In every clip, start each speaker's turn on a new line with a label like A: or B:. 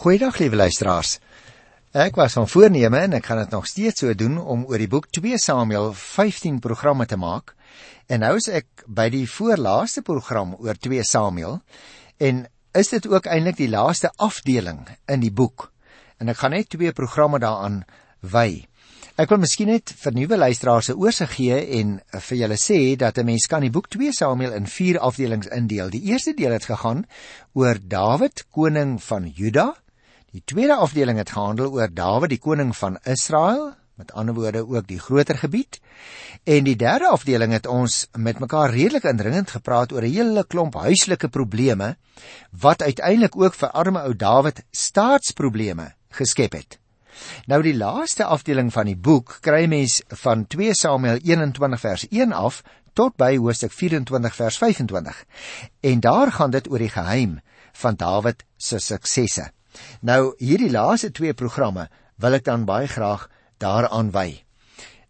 A: Goeiedag liewe luisteraars. Ek was van voorneme en ek gaan dit nog steeds so doen om oor die boek 2 Samuel 15 programme te maak. En nou is ek by die voorlaaste program oor 2 Samuel en is dit ook eintlik die laaste afdeling in die boek. En ek gaan net twee programme daaraan wy. Ek wil miskien net vir nuwe luisteraars 'n oorsig gee en vir julle sê dat 'n mens kan die boek 2 Samuel in 4 afdelings indeel. Die eerste deel het gegaan oor Dawid, koning van Juda. Die tweede afdeling het gehandel oor Dawid, die koning van Israel, met ander woorde ook die groter gebied. En die derde afdeling het ons met mekaar redelik indringend gepraat oor 'n hele klomp huislike probleme wat uiteindelik ook vir arme ou Dawid staatsprobleme geskep het. Nou die laaste afdeling van die boek kry mens van 2 Samuel 21 vers 1 af tot by hoofstuk 24 vers 25. En daar gaan dit oor die geheim van Dawid se suksesse. Nou hierdie laaste twee programme wil ek dan baie graag daaraan wy.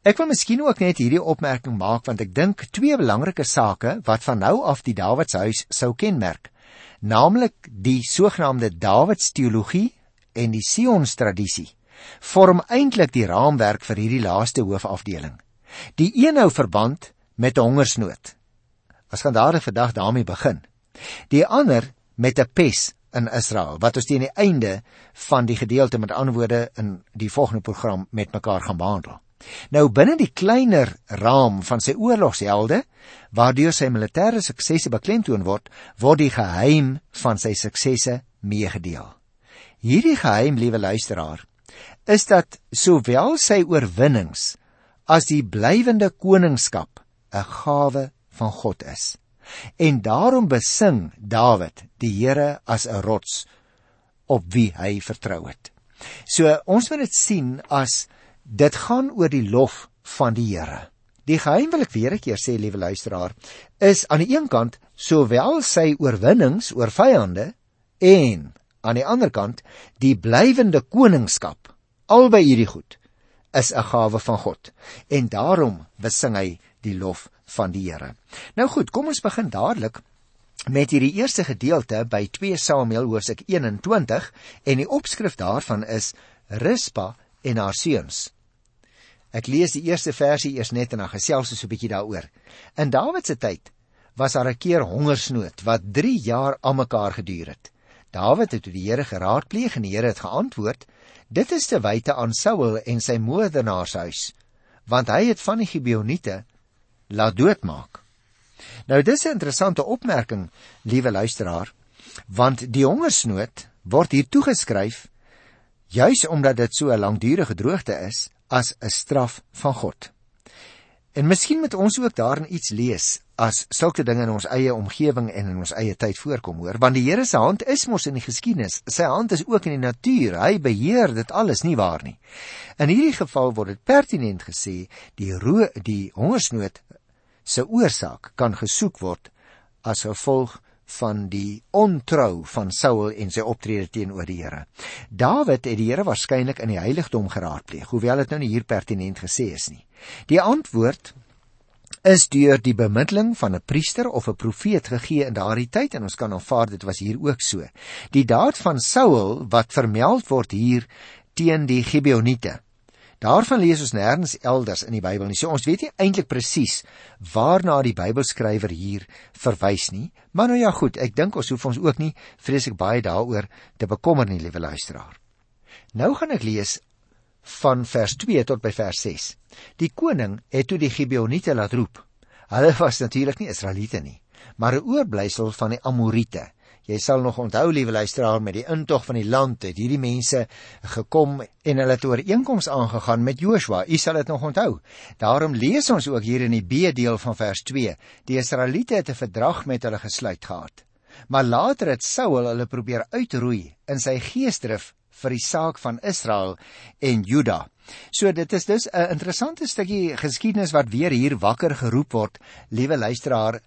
A: Ek wil miskien ook net hierdie opmerking maak want ek dink twee belangrike sake wat van nou af die Dawid se huis sou kenmerk, naamlik die sogenaamde Dawid teologie en die Sions tradisie vorm eintlik die raamwerk vir hierdie laaste hoofafdeling. Die een hou verband met 'n hongersnood. Ons gaan daardie vandag daarmee begin. Die ander met 'n pes in Israel wat ons teen die einde van die gedeelte met antwoorde in die volgende program met mekaar gaan behandel. Nou binne die kleiner raam van sy oorlogshelde waardeur sy militêre suksesse beklemtoon word, word die geheim van sy suksesse meegedeel. Hierdie geheim, liewe luisteraar, is dat sowel sy oorwinnings as die blywende koningskap 'n gawe van God is. En daarom besing Dawid die Here as 'n rots op wie hy vertrou het. So ons moet dit sien as dit gaan oor die lof van die Here. Die geheim wil ek weer 'n keer sê, liewe luisteraar, is aan die een kant sowel sy oorwinnings oor vyande en aan die ander kant die blywende koningskap albei hierdie goed is 'n gawe van God en daarom besing hy die lof van die Here. Nou goed, kom ons begin dadelik met hierdie eerste gedeelte by 2 Samuel hoofstuk 21 en die opskrif daarvan is Rispa en haar seuns. Ek lees die eerste versie eers net en dan gesels ons 'n bietjie daaroor. In Dawid se tyd was daar 'n keer hongersnood wat 3 jaar aan mekaar geduur het. Dawid het die Here geraadpleeg en die Here het geantwoord: Dit is te wyte aan Saul en sy moordenaarshuis, want hy het van die Gibeoniete laat doodmaak. Nou dis 'n interessante opmerking, liewe luisteraar, want die hongersnood word hier toegeskryf juis omdat dit so 'n langdurige droogte is as 'n straf van God. En miskien moet ons ook daarin iets lees as sulke dinge in ons eie omgewing en in ons eie tyd voorkom hoor want die Here se hand is mos in die geskiedenis sy hand is ook in die natuur hy beheer dit alles nie waar nie in hierdie geval word dit pertinent gesê die ro die hongersnood se oorsaak kan gesoek word as gevolg van die ontrou van Saul en sy optrede teenoor die Here. Dawid het die Here waarskynlik in die heiligdom geraadpleeg, hoewel dit nou nie hier pertinent gesê is nie. Die antwoord is deur die bemiddeling van 'n priester of 'n profeet gegee in daardie tyd en ons kan aanvaar dit was hier ook so. Die daad van Saul wat vermeld word hier teen die Gibeoniete. Daarvan lees ons nêrens elders in die Bybel nie. So ons weet nie eintlik presies waarna die Bybelskrywer hier verwys nie. Maar nou ja, goed, ek dink ons hoef ons ook nie vreeslik baie daaroor te bekommer nie, liewe luisteraar. Nou gaan ek lees van vers 2 tot by vers 6. Die koning het toe die Gibeoniete laat roep. Hulle was natuurlik nie Israeliete nie, maar 'n oorblysel van die Amorite. Jy sal nog onthou, liewe luisteraar, met die intog van die land het hierdie mense gekom en hulle het ooreenkoms aangegaan met Joshua. U sal dit nog onthou. Daarom lees ons ook hier in die B-deel van vers 2: Die Israeliete het 'n verdrag met hulle gesluit gehad. Maar later het Saul hulle probeer uitroei in sy geesdrif vir die saak van Israel en Juda. So dit is dus 'n interessante stukkie geskiedenis wat weer hier wakker geroep word, liewe luisteraar,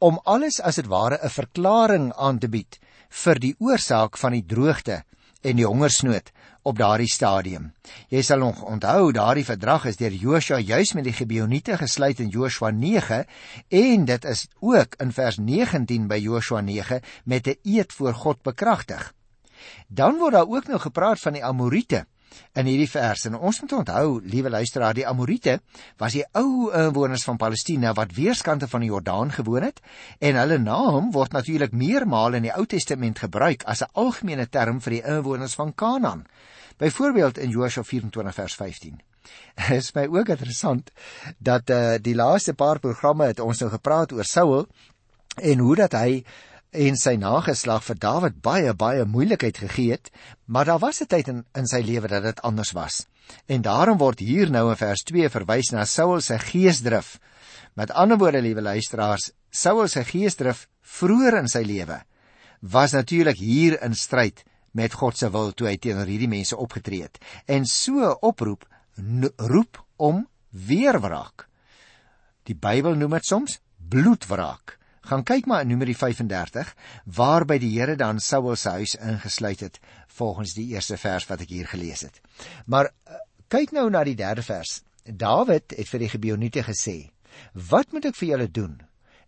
A: om alles as dit ware 'n verklaring aan te bied vir die oorsaak van die droogte en die hongersnood op daardie stadium. Jy sal nog onthou daardie verdrag is deur Joshua juis met die Gibeoniete gesluit in Joshua 9 en dit is ook in vers 19 by Joshua 9 met 'n eed voor God bekragtig. Dan word daar ook nou gepraat van die Amorite in hierdie vers en ons moet onthou, liewe luisteraar, die Amorite was die ou inwoners van Palestina wat weerskante van die Jordaan gewoon het en hulle naam word natuurlik meermaal in die Ou Testament gebruik as 'n algemene term vir die inwoners van Kanaan. Byvoorbeeld in Josua 24 vers 15. is my ook interessant dat uh, die laaste paar programme het ons nou gepraat oor Saul en hoe dat hy en sy nageslag vir Dawid baie baie moeilikheid gegee het, maar daar was 'n tyd in in sy lewe dat dit anders was. En daarom word hier nou in vers 2 verwys na Saul se geesdrif. Met ander woorde, liewe luisteraars, Saul se geesdrif vroeër in sy lewe was natuurlik hier in stryd met God se wil toe hy teenoor hierdie mense opgetree het. En so oproep roep om weerwraak. Die Bybel noem dit soms bloedwraak. Gaan kyk maar in Numeri 35 waarby die Here dan Saul se huis ingesluit het volgens die eerste vers wat ek hier gelees het. Maar uh, kyk nou na die derde vers. Dawid het vir die Gibeoniete gesê: "Wat moet ek vir julle doen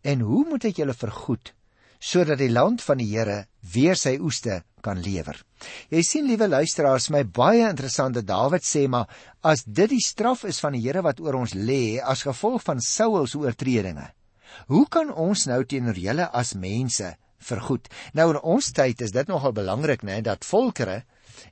A: en hoe moet ek julle vergoed sodat die land van die Here weer sy oeste kan lewer?" Jy sien liewe luisteraars, my baie interessant dat Dawid sê maar as dit die straf is van die Here wat oor ons lê as gevolg van Saul se oortredinge Hoe kan ons nou teenoor julle as mense vergoed? Nou in ons tyd is dit nogal belangrik nê dat volkere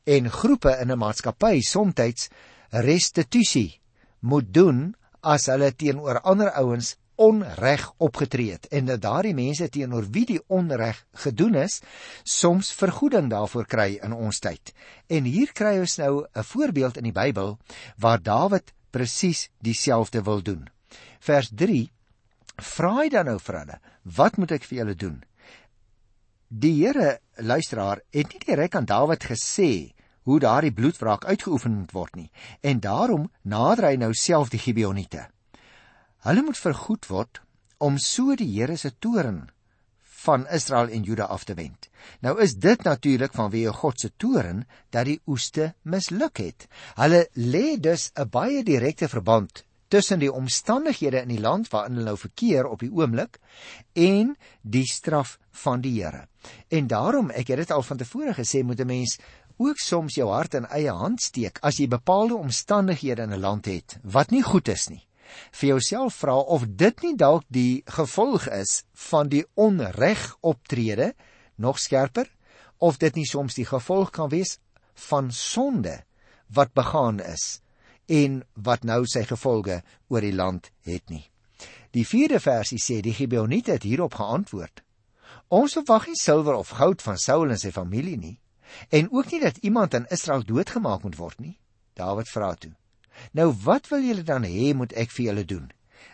A: en groepe in 'n maatskappy soms restituisie moet doen as hulle teenoor ander ouens onreg opgetree het en dat daardie mense teenoor wie die onreg gedoen is soms vergoeding daarvoor kry in ons tyd. En hier kry ons nou 'n voorbeeld in die Bybel waar Dawid presies dieselfde wil doen. Vers vra hy dan nou vir hulle, wat moet ek vir julle doen? Die Here, luisteraar, het nie direk aan Dawid gesê hoe daardie bloedwraak uitgeoefen moet word nie, en daarom nader hy nou self die Gibeoniete. Hulle moet vergoed word om so die Here se toorn van Israel en Juda af te wend. Nou is dit natuurlik vanweë God se toorn dat die oeste misluk het. Hulle lê dus 'n baie direkte verband tussen die omstandighede in die land waarin hulle nou verkeer op die oomblik en die straf van die Here. En daarom, ek het dit al van tevore gesê, moet 'n mens ook soms jou hart in eie hand steek as jy bepaalde omstandighede in 'n land het wat nie goed is nie. Vir jouself vra of dit nie dalk die gevolg is van die onreg optrede nog skerper of dit nie soms die gevolg kan wees van sonde wat begaan is en wat nou sy gevolge oor die land het nie. Die 4de versie sê die Gibeoniete het hierop geantwoord: Ons verwag nie silwer of goud van Saul en sy familie nie en ook nie dat iemand in Israel doodgemaak moet word nie. Dawid vra toe: Nou wat wil julle dan hê moet ek vir julle doen?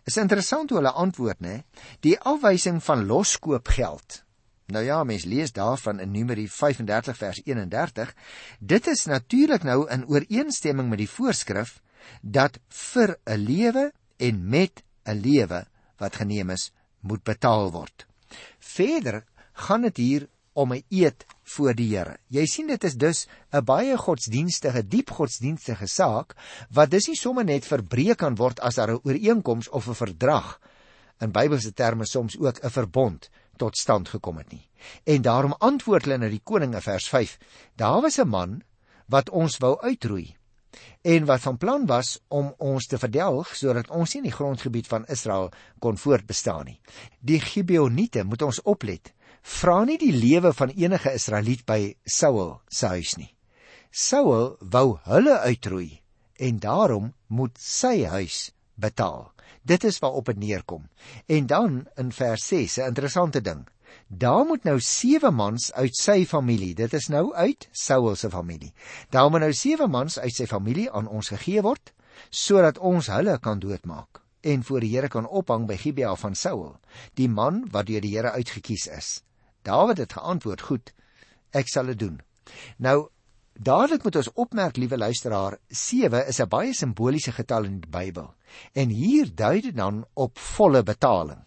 A: Is interessant hoe hulle antwoord, né? Die afwysing van loskoop geld. Nou ja, mens lees daarvan in Numeri 35 vers 31. Dit is natuurlik nou in ooreenstemming met die voorskrif dat vir 'n lewe en met 'n lewe wat geneem is, moet betaal word. Verder gaan dit hier om 'n eed voor die Here. Jy sien dit is dus 'n baie godsdienstige, diep godsdienstige saak wat dis nie sommer net verbreek kan word as daar 'n ooreenkoms of 'n verdrag in Bybelse terme soms ook 'n verbond tot stand gekom het nie. En daarom antwoord hulle na die koning in vers 5: Daar was 'n man wat ons wou uitroei en wat van plan was om ons te verdelg sodat ons nie in die grondgebied van Israel kon voortbestaan nie. Die Gibeoniete moet ons oplet. Vra nie die lewe van enige Israeliet by Saul se huis nie. Saul wou hulle uitroei en daarom moet sy huis betaal. Dit is waarop dit neerkom. En dan in vers 6 'n interessante ding. Daar moet nou sewe mans uit sy familie, dit is nou uit Saul se familie. Daar moet nou sewe mans uit sy familie aan ons gegee word sodat ons hulle kan doodmaak en voor die Here kan ophang by Gibea van Saul, die man wat deur die Here uitgekies is. Dawid het geantwoord: "Goed, ek sal dit doen." Nou Dadelik moet ons opmerk, liewe luisteraar, 7 is 'n baie simboliese getal in die Bybel. En hier dui dit dan op volle betaling.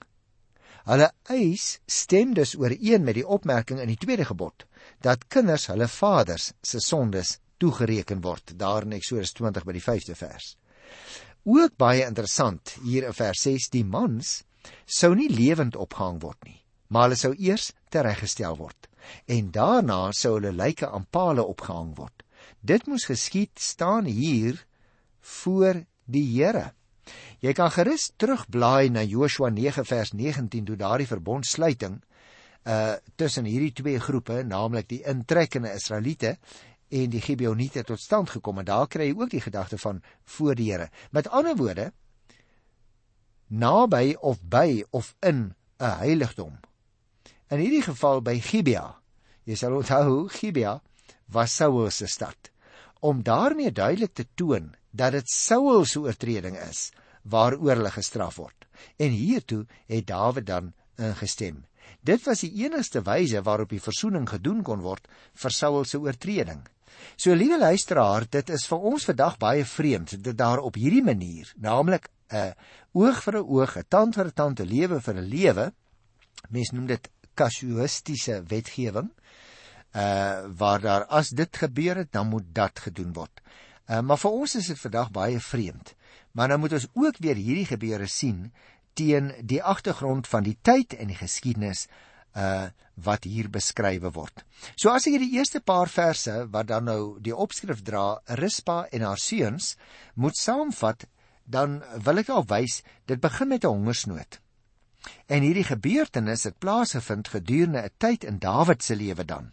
A: Hulle eis stem dus ooreen met die opmerking in die tweede gebod dat kinders hulle vaders se sondes toegereken word daar in Eksodus 20 by die 5de vers. Ook baie interessant hier in vers 6 die mans sou nie lewend opgehang word nie, maar hulle sou eers tereggestel word. en daarna sou hulle lyke aan pale opgehang word. Dit moes geskied staan hier voor die Here. Jy kan gerus terugblaai na Joshua 9 vers 19 toe daardie verbondsluiting uh tussen hierdie twee groepe, naamlik die intrekkende Israeliete en die Gibeoniete tot stand gekom en daar kry jy ook die gedagte van voor die Here. Met ander woorde naby of by of in 'n heiligdom. In hierdie geval by Gibea. Jy sal onthou Gibea was Saul se stad om daarmee duidelik te toon dat dit Saul se oortreding is waaroor hulle gestraf word. En hiertoe het Dawid dan ingestem. Dit was die enigste wyse waarop die verzoening gedoen kon word vir Saul se oortreding. So liewe luisteraar, dit is vir ons vandag baie vreemd dat daar op hierdie manier, naamlik 'n oog vir 'n oog, 'n tand vir 'n tand, 'n lewe vir 'n lewe, mense noem dit kasuïstiese wetgewing, uh waar daar as dit gebeur het, dan moet dat gedoen word. Uh maar vir ons is dit vandag baie vreemd. Maar nou moet ons ook weer hierdie gebeure sien teen die agtergrond van die tyd en die geskiedenis uh wat hier beskrywe word. So as ek hierdie eerste paar verse wat dan nou die opskrif dra, Rispa en haar seuns, moet saamvat, dan wil ek al wys dit begin met 'n hongersnood. En hierdie gebeurtenis het plaasgevind gedurende 'n tyd in Dawid se lewe dan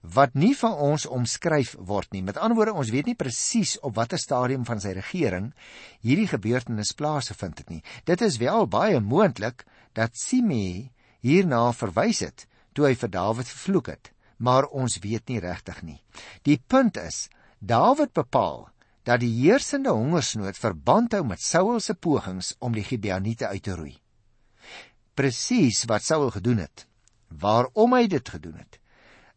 A: wat nie van ons omskryf word nie. Met ander woorde, ons weet nie presies op watter stadium van sy regering hierdie gebeurtenis plaasgevind het nie. Dit is wel baie moontlik dat Simei hierna verwys het toe hy vir Dawid vervloek het, maar ons weet nie regtig nie. Die punt is, Dawid bepaal dat die heersende hongersnood verband hou met Saul se pogings om die Gibeoniete uit te roei. Presies wat Saul gedoen het. Waarom hy dit gedoen het.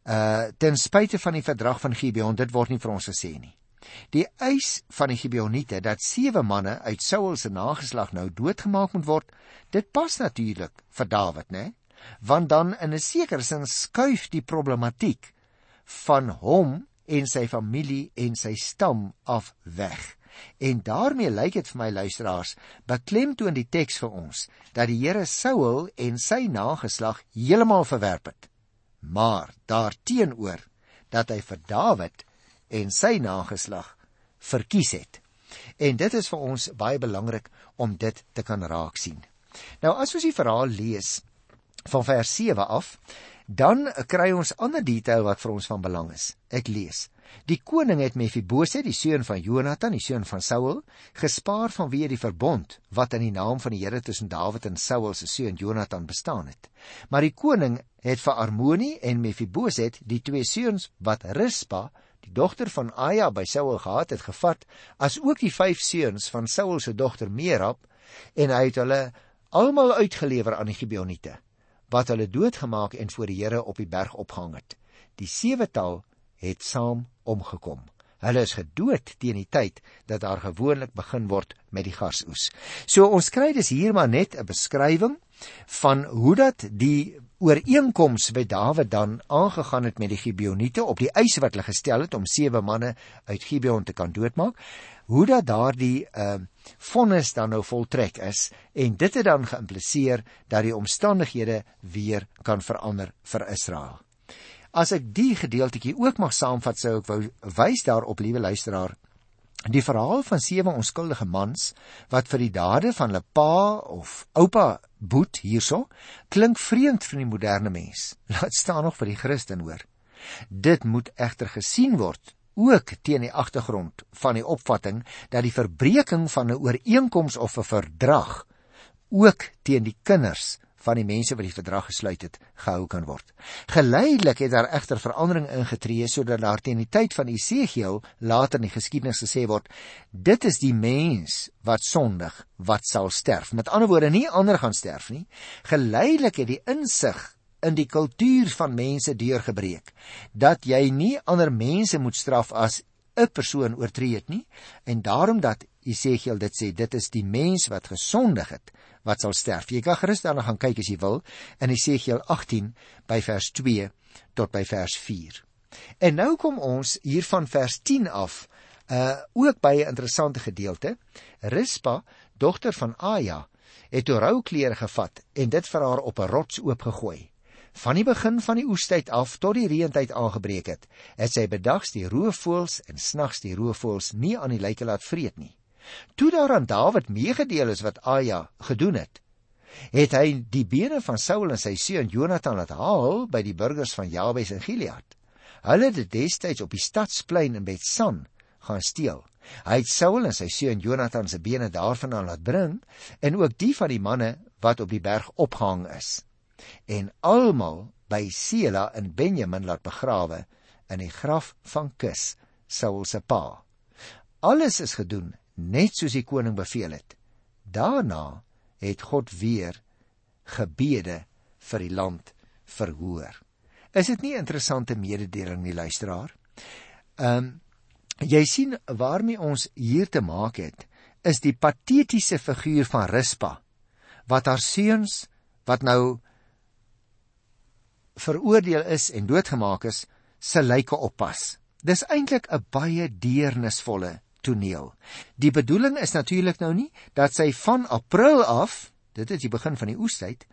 A: Uh ten spyte van die verdrag van Gibeon, dit word nie vir ons gesê nie. Die eis van die Gibeoniete dat sewe manne uit Saul se nageslag nou doodgemaak moet word, dit pas natuurlik vir Dawid, né? Want dan in 'n sekere sin skuif die problematiek van hom en sy familie en sy stam af weg. En daarmee lyk dit vir my luisteraars, beklemtoon die teks vir ons dat die Here Saul en sy nageslag heeltemal verwerp het. Maar daarteenoor dat hy vir Dawid en sy nageslag verkies het. En dit is vir ons baie belangrik om dit te kan raak sien. Nou as ons die verhaal lees van vers 7 af, dan kry ons ander detail wat vir ons van belang is. Ek lees: Die koning het Mefibose, die seun van Jonathan, die seun van Saul, gespaar vanweë die verbond wat in die naam van die Here tussen Dawid en Saul se seun Jonathan bestaan het. Maar die koning het vir Armoni en Mefibose, die twee seuns wat Rispa, die dogter van Aya by Saul gehad het, gevat, as ook die vyf seuns van Saul se dogter Merab, en hy het hulle almal uitgelewer aan die Gibeoniete wat hulle doodgemaak en voor die Here op die berg opgehang het. Die sewetal het saam omgekom. Hulle is gedood teen die tyd dat daar gewoonlik begin word met die gasoes. So ons kry dus hier maar net 'n beskrywing van hoe dat die ooreenkoms by Dawid dan aangegaan het met die Gibeoniete op die eise wat hulle gestel het om sewe manne uit Gibeon te kan doodmaak hoe dat daardie uh vonnis dan nou voltrek is en dit het dan geïmpliseer dat die omstandighede weer kan verander vir Israel. As ek die gedeeltjie ook mag saamvat sou ek wou wys daarop liewe luisteraar die verhaal van sewe onskuldige mans wat vir die dade van hulle pa of oupa boet hierso klink vreemd vir die moderne mens. Laat staan nog vir die Christen hoor. Dit moet egter gesien word ook teen die agtergrond van die opvatting dat die verbreeking van 'n ooreenkoms of 'n verdrag ook teen die kinders van die mense wat die verdrag gesluit het gehou kan word. Geleidelik het daar egter verandering ingetree sodat daar teen die tyd van Esegiel later in die geskiedenis gesê word dit is die mens wat sondig wat sal sterf. Met ander woorde nie ander gaan sterf nie. Geleidelik het die insig in die kultuur van mense deurgebreek dat jy nie ander mense moet straf as 'n persoon oortree het nie en daarom dat Esegiel dit sê dit is die mens wat gesondig het wat sal sterf. Jy kan gerus daarna gaan kyk as jy wil in Esegiel 18 by vers 2 tot by vers 4. En nou kom ons hier van vers 10 af uh ook by 'n interessante gedeelte. Rispa, dogter van Aya, het rou klere gevat en dit vir haar op 'n rots oopgegooi van die begin van die oestyd af tot die reëntyd aangebreek het, het sy bedags die roofvoëls en snags die roofvoëls nie aan die lyke laat vreet nie. Toe daar aan Dawid meegedeel is wat Aja gedoen het, het hy die bene van Saul en sy seun Jonathan laat haal by die burgers van Jabes en Gilead. Hulle het dit destyds op die stadsplein in Betsan gaan steel. Hy het Saul en sy seun Jonathan se bene daarvandaan laat bring en ook die van die manne wat op die berg opgehang is en almal by Sela in Benjamin laat begrawe in die graf van Kis, Saul se pa. Alles is gedoen net soos die koning beveel het. Daarna het God weer gebede vir die land verhoor. Is dit nie interessante mededeling nie luisteraar? Ehm um, jy sien waarmee ons hier te maak het is die patetiese figuur van Rispa wat haar seuns wat nou veroordeel is en doodgemaak is, se lyke oppas. Dis eintlik 'n baie deernisvolle toneel. Die bedoeling is natuurlik nou nie dat sy van April af, dit is die begin van die oestyd,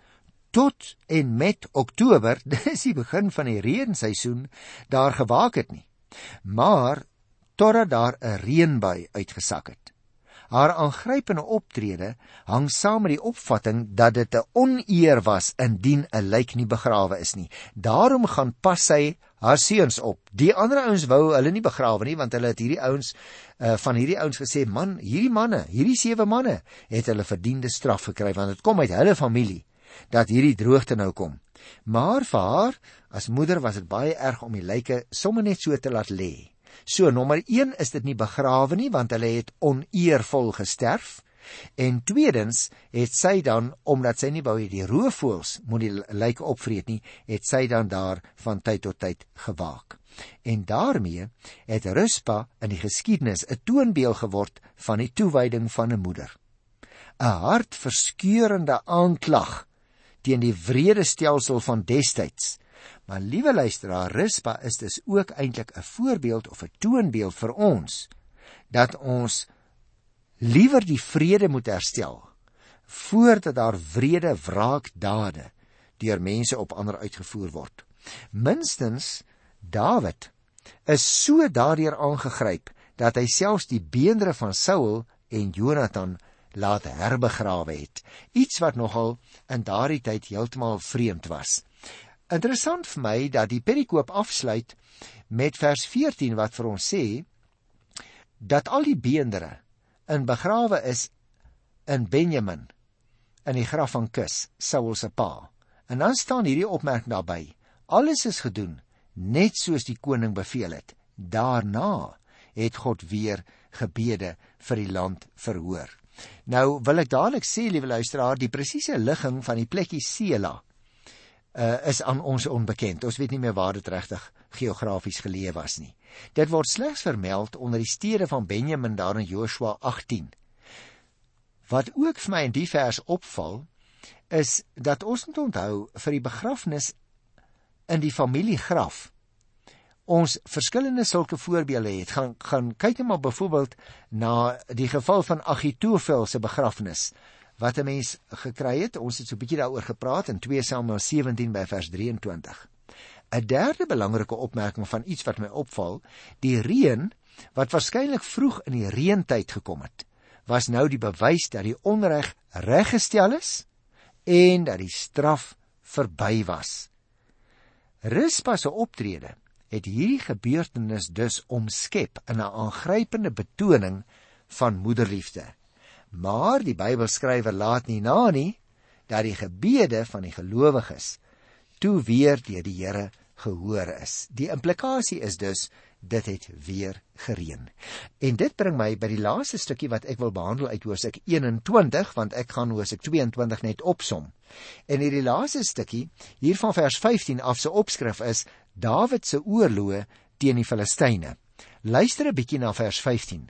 A: tot en met Oktober, dis die begin van die reenseisoen, daar gewaak het nie. Maar totdat daar 'n reënbui uitgesak het. Haar aangrypende optrede hang saam met die opvatting dat dit 'n oneer was indien 'n lijk nie begrawe is nie. Daarom gaan pas sy haar seuns op. Die ander ouens wou hulle nie begrawe nie want hulle het hierdie ouens uh, van hierdie ouens gesê, "Man, hierdie manne, hierdie sewe manne het hulle verdiende straf gekry want dit kom uit hulle familie dat hierdie droogte nou kom." Maar vir haar as moeder was dit baie erg om die lyke sommer net so te laat lê. So nommer 1 is dit nie begrawe nie want hulle het oneervol gesterf. En tweedens het sy dan omdat sy nie wou hê die roofvoëls moet die lyke opvreet nie, het sy dan daar van tyd tot tyd gewaak. En daarmee het Ruspa in die geskiedenis 'n toonbeeld geword van die toewyding van 'n moeder. 'n Hartverskeurende aanklag teen die wrede stelsel van destyds Maar liewe luisteraar, Rispa is dus ook eintlik 'n voorbeeld of 'n toonbeeld vir ons dat ons liewer die vrede moet herstel voordat daar wrede wraakdade deur mense op ander uitgevoer word. Minstens Dawid is so daardeur aangegryp dat hy selfs die beenderre van Saul en Jonathan laat herbegrawe het, iets wat nogal in daardie tyd heeltemal vreemd was. Interessant vir my dat die perikoop afsluit met vers 14 wat vir ons sê dat al die beendere in begrawe is in Benjamin in die graf van Kis, Saul se pa. En dan staan hierdie opmerking daarbey: Alles is gedoen net soos die koning beveel het. Daarna het God weer gebede vir die land verhoor. Nou wil ek dadelik sê, liewe luisteraar, die presiese ligging van die plekkie Sela uh, is aan ons onbekend. Ons weet nie meer waar dit regtig geografies geleë was nie. Dit word slegs vermeld onder die stede van Benjamin daar in Joshua 18. Wat ook vir my in die vers opval, is dat ons moet onthou vir die begrafnis in die familiegraf ons verskillende sulke voorbeelde het. Gaan gaan kyk net maar byvoorbeeld na die geval van Agitofel se begrafnis wat 'n mens gekry het. Ons het so 'n bietjie daaroor gepraat in 2 Samuel 17 by vers 23. 'n Derde belangrike opmerking van iets wat my opval, die reën wat waarskynlik vroeg in die reentyd gekom het, was nou die bewys dat die onreg reggestel is en dat die straf verby was. Rispa se optrede het hierdie gebeurtenis dus omskep in 'n aangrypende betoning van moederliefde. Maar die Bybelskrywer laat nie na nie dat die gebede van die gelowiges toe weer deur die Here gehoor is. Die implikasie is dus dit het weer gereën. En dit bring my by die laaste stukkie wat ek wil behandel uit Hosea 21 want ek gaan Hosea 22 net opsom. En hierdie laaste stukkie hier van vers 15 af se opskrif is Dawid se oorloë teen die Filistyne. Luister 'n bietjie na vers 15.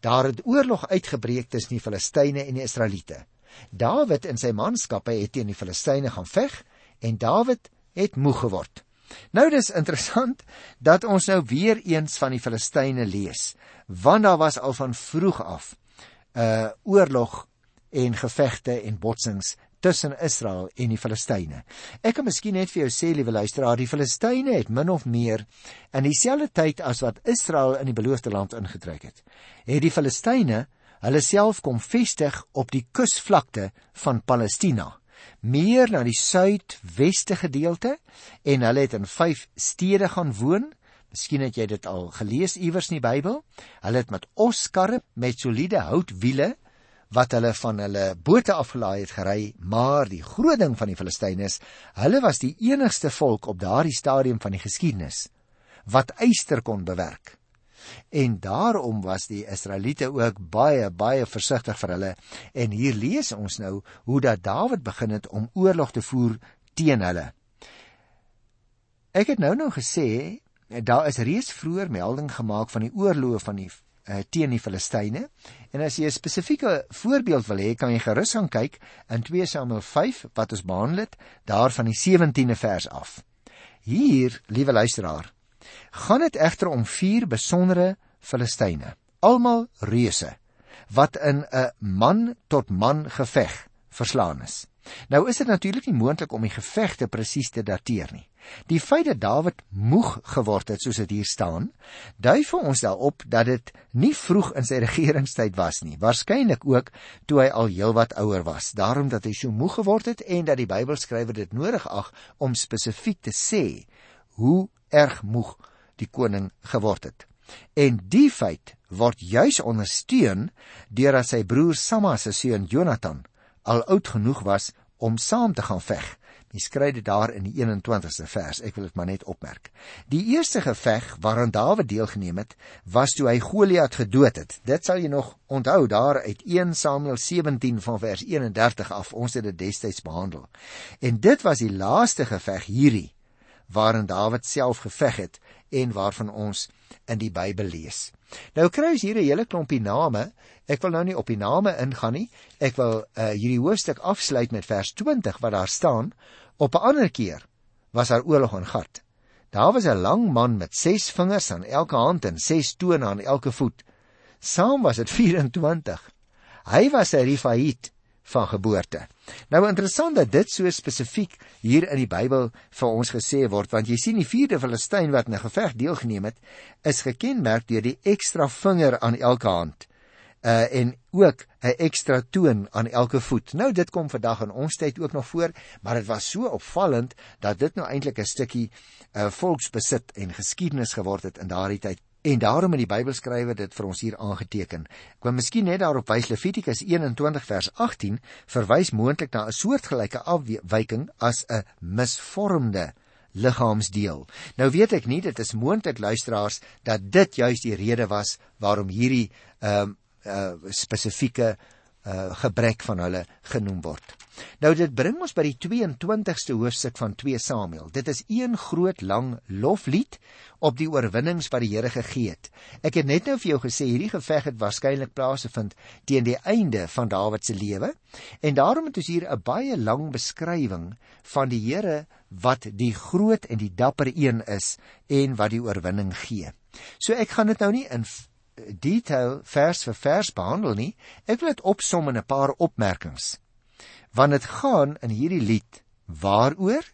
A: Daar het oorlog uitgebreek tussen die Filistyne en die Israeliete. Dawid en sy manskappe het teen die Filistyne gaan veg en Dawid het moeg geword. Nou dis interessant dat ons nou weer eens van die Filistyne lees, want daar was al van vroeg af 'n uh, oorlog en gevegte en botsings tussen Israel en die Filistyne. Ek kan miskien net vir jou sê, liewe luisteraar, die Filistyne het min of meer in dieselfde tyd as wat Israel in die beloofde land ingetrek het, het die Filistyne hulle self kom vestig op die kusvlakte van Palestina, meer na die suidweste gedeelte en hulle het in 5 stede gaan woon. Miskien het jy dit al gelees iewers in die Bybel. Hulle het met oskarre met soliede houtwiele wat hulle van hulle bote afgelaai het gery, maar die groot ding van die Filistyne is, hulle was die enigste volk op daardie stadium van die geskiedenis wat yster kon bewerk. En daarom was die Israeliete ook baie baie versigtig vir hulle. En hier lees ons nou hoe dat Dawid begin het om oorlog te voer teen hulle. Ek het nou nou gesê daar is reeds vroeër melding gemaak van die oorloë van die uh, teen die Filistyne. En as jy 'n spesifieke voorbeeld wil hê, kan jy gerus gaan kyk in 2 Samuel 5 wat ons behandel het, daar van die 17de vers af. Hier, liewe luisteraar, gaan dit egter om vier besondere Filistyne, almal reuse wat in 'n man tot man geveg verslaan is. Nou is dit natuurlik nie moontlik om die gevegte presies te dateer nie. Die feit dat Dawid moeg geword het soos dit hier staan, dui vir ons daarop dat dit nie vroeg in sy regeringstyd was nie, waarskynlik ook toe hy al heelwat ouer was. Daarom dat hy so moeg geword het en dat die Bybelskrywer dit nodig ag om spesifiek te sê hoe erg moeg die koning geword het. En die feit word juis ondersteun deurdat sy broer Samma se seun Jonathan al oud genoeg was om saam te gaan veg. Jy skryf dit daar in die 21ste vers. Ek wil dit maar net opmerk. Die eerste geveg waaraan Dawid deelgeneem het, was toe hy Goliat gedood het. Dit sal jy nog onthou daar uit 1 Samuel 17 van vers 31 af. Ons het dit destyds behandel. En dit was die laaste geveg hierdie waarin Dawid self geveg het en waarvan ons in die Bybel lees. Nou kry ons hier 'n hele klompie name. Ek wil nou nie op die name ingaan nie. Ek wil uh, hierdie hoofstuk afsluit met vers 20 wat daar staan: Op 'n ander keer was daar oorlog in Gat. Daar was 'n lang man met 6 vingers aan elke hand en 6 tone aan elke voet. Saam was dit 24. Hy was 'n Rifaït van geboorte. Nou interessant dat dit so spesifiek hier in die Bybel vir ons gesê word want jy sien die vierde Filistyn wat in 'n geveg deelgeneem het is gekenmerk deur die ekstra vinger aan elke hand uh en ook 'n ekstra toon aan elke voet. Nou dit kom vandag in ons tyd ook nog voor, maar dit was so opvallend dat dit nou eintlik 'n stukkie uh volksbesit en geskiedenis geword het in daardie tyd. En daarom in die Bybelskrywer dit vir ons hier aangeteken. Ek wil miskien net daarop wys Levitikus 21 vers 18 verwys moontlik na 'n soortgelyke afwyking as 'n misvormde liggaamsdeel. Nou weet ek nie dit is moontlik luisteraars dat dit juis die rede was waarom hierdie ehm uh, uh, spesifieke uh, gebrek van hulle genoem word. Nou dit bring ons by die 22ste hoofstuk van 2 Samuel. Dit is een groot lang loflied op die oorwinnings wat die Here gegee het. Ek het net nou vir jou gesê hierdie geveg het waarskynlik plaasgevind teen die einde van Dawid se lewe en daarom het ons hier 'n baie lang beskrywing van die Here wat die groot en die dapper een is en wat die oorwinning gee. So ek gaan dit nou nie in detail vers vir vers behandel nie. Ek wil dit opsom in 'n paar opmerkings. Want dit gaan in hierdie lied waaroor?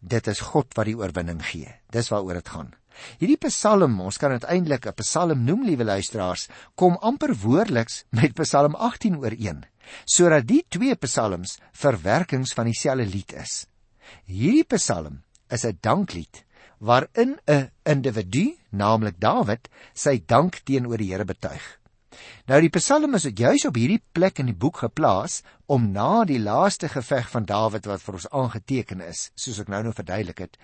A: Dit is God wat die oorwinning gee. Dis waaroor dit gaan. Hierdie psalm ons kan dit eintlik 'n psalm noem liewe luisteraars kom amper woordeliks met psalm 18 ooreen sodat die twee psalms verwerkings van dieselfde lied is. Hierdie psalm is 'n danklied waarin 'n individu naamlik Dawid sy dank teenoor die Here betuig Nou die Psalm is juis op hierdie plek in die boek geplaas om na die laaste geveg van Dawid wat vir ons aangeteken is, soos ek nou nou verduidelik het,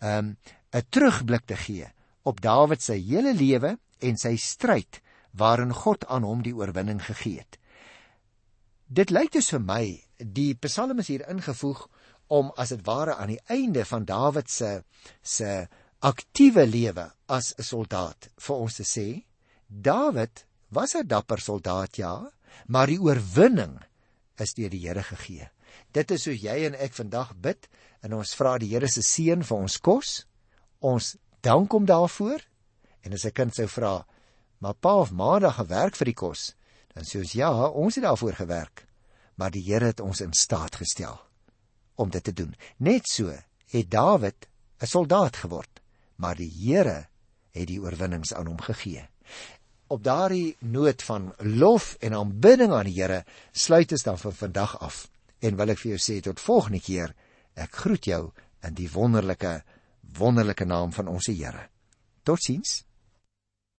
A: um 'n terugblik te gee op Dawid se hele lewe en sy stryd waarin God aan hom die oorwinning gegee het. Dit lyk dus vir my die Psalm is hier ingevoeg om as dit ware aan die einde van Dawid se se aktiewe lewe as 'n soldaat vir ons te sê Dawid was 'n dapper soldaat ja, maar die oorwinning is deur die Here gegee. Dit is hoe jy en ek vandag bid en ons vra die Here se seën vir ons kos. Ons dank hom daarvoor. En as 'n kind sou vra, "Maar pa of ma het gewerk vir die kos?" Dan sê ons, "Ja, ons het daarvoor gewerk." maar die Here het ons in staat gestel om dit te doen. Net so het Dawid 'n soldaat geword, maar die Here het die oorwinnings aan hom gegee. Op daardie noot van lof en aanbidding aan die Here sluit ons dan vir vandag af en wil ek vir jou sê tot volgende keer. Ek groet jou in die wonderlike wonderlike naam van ons Here. Totsiens.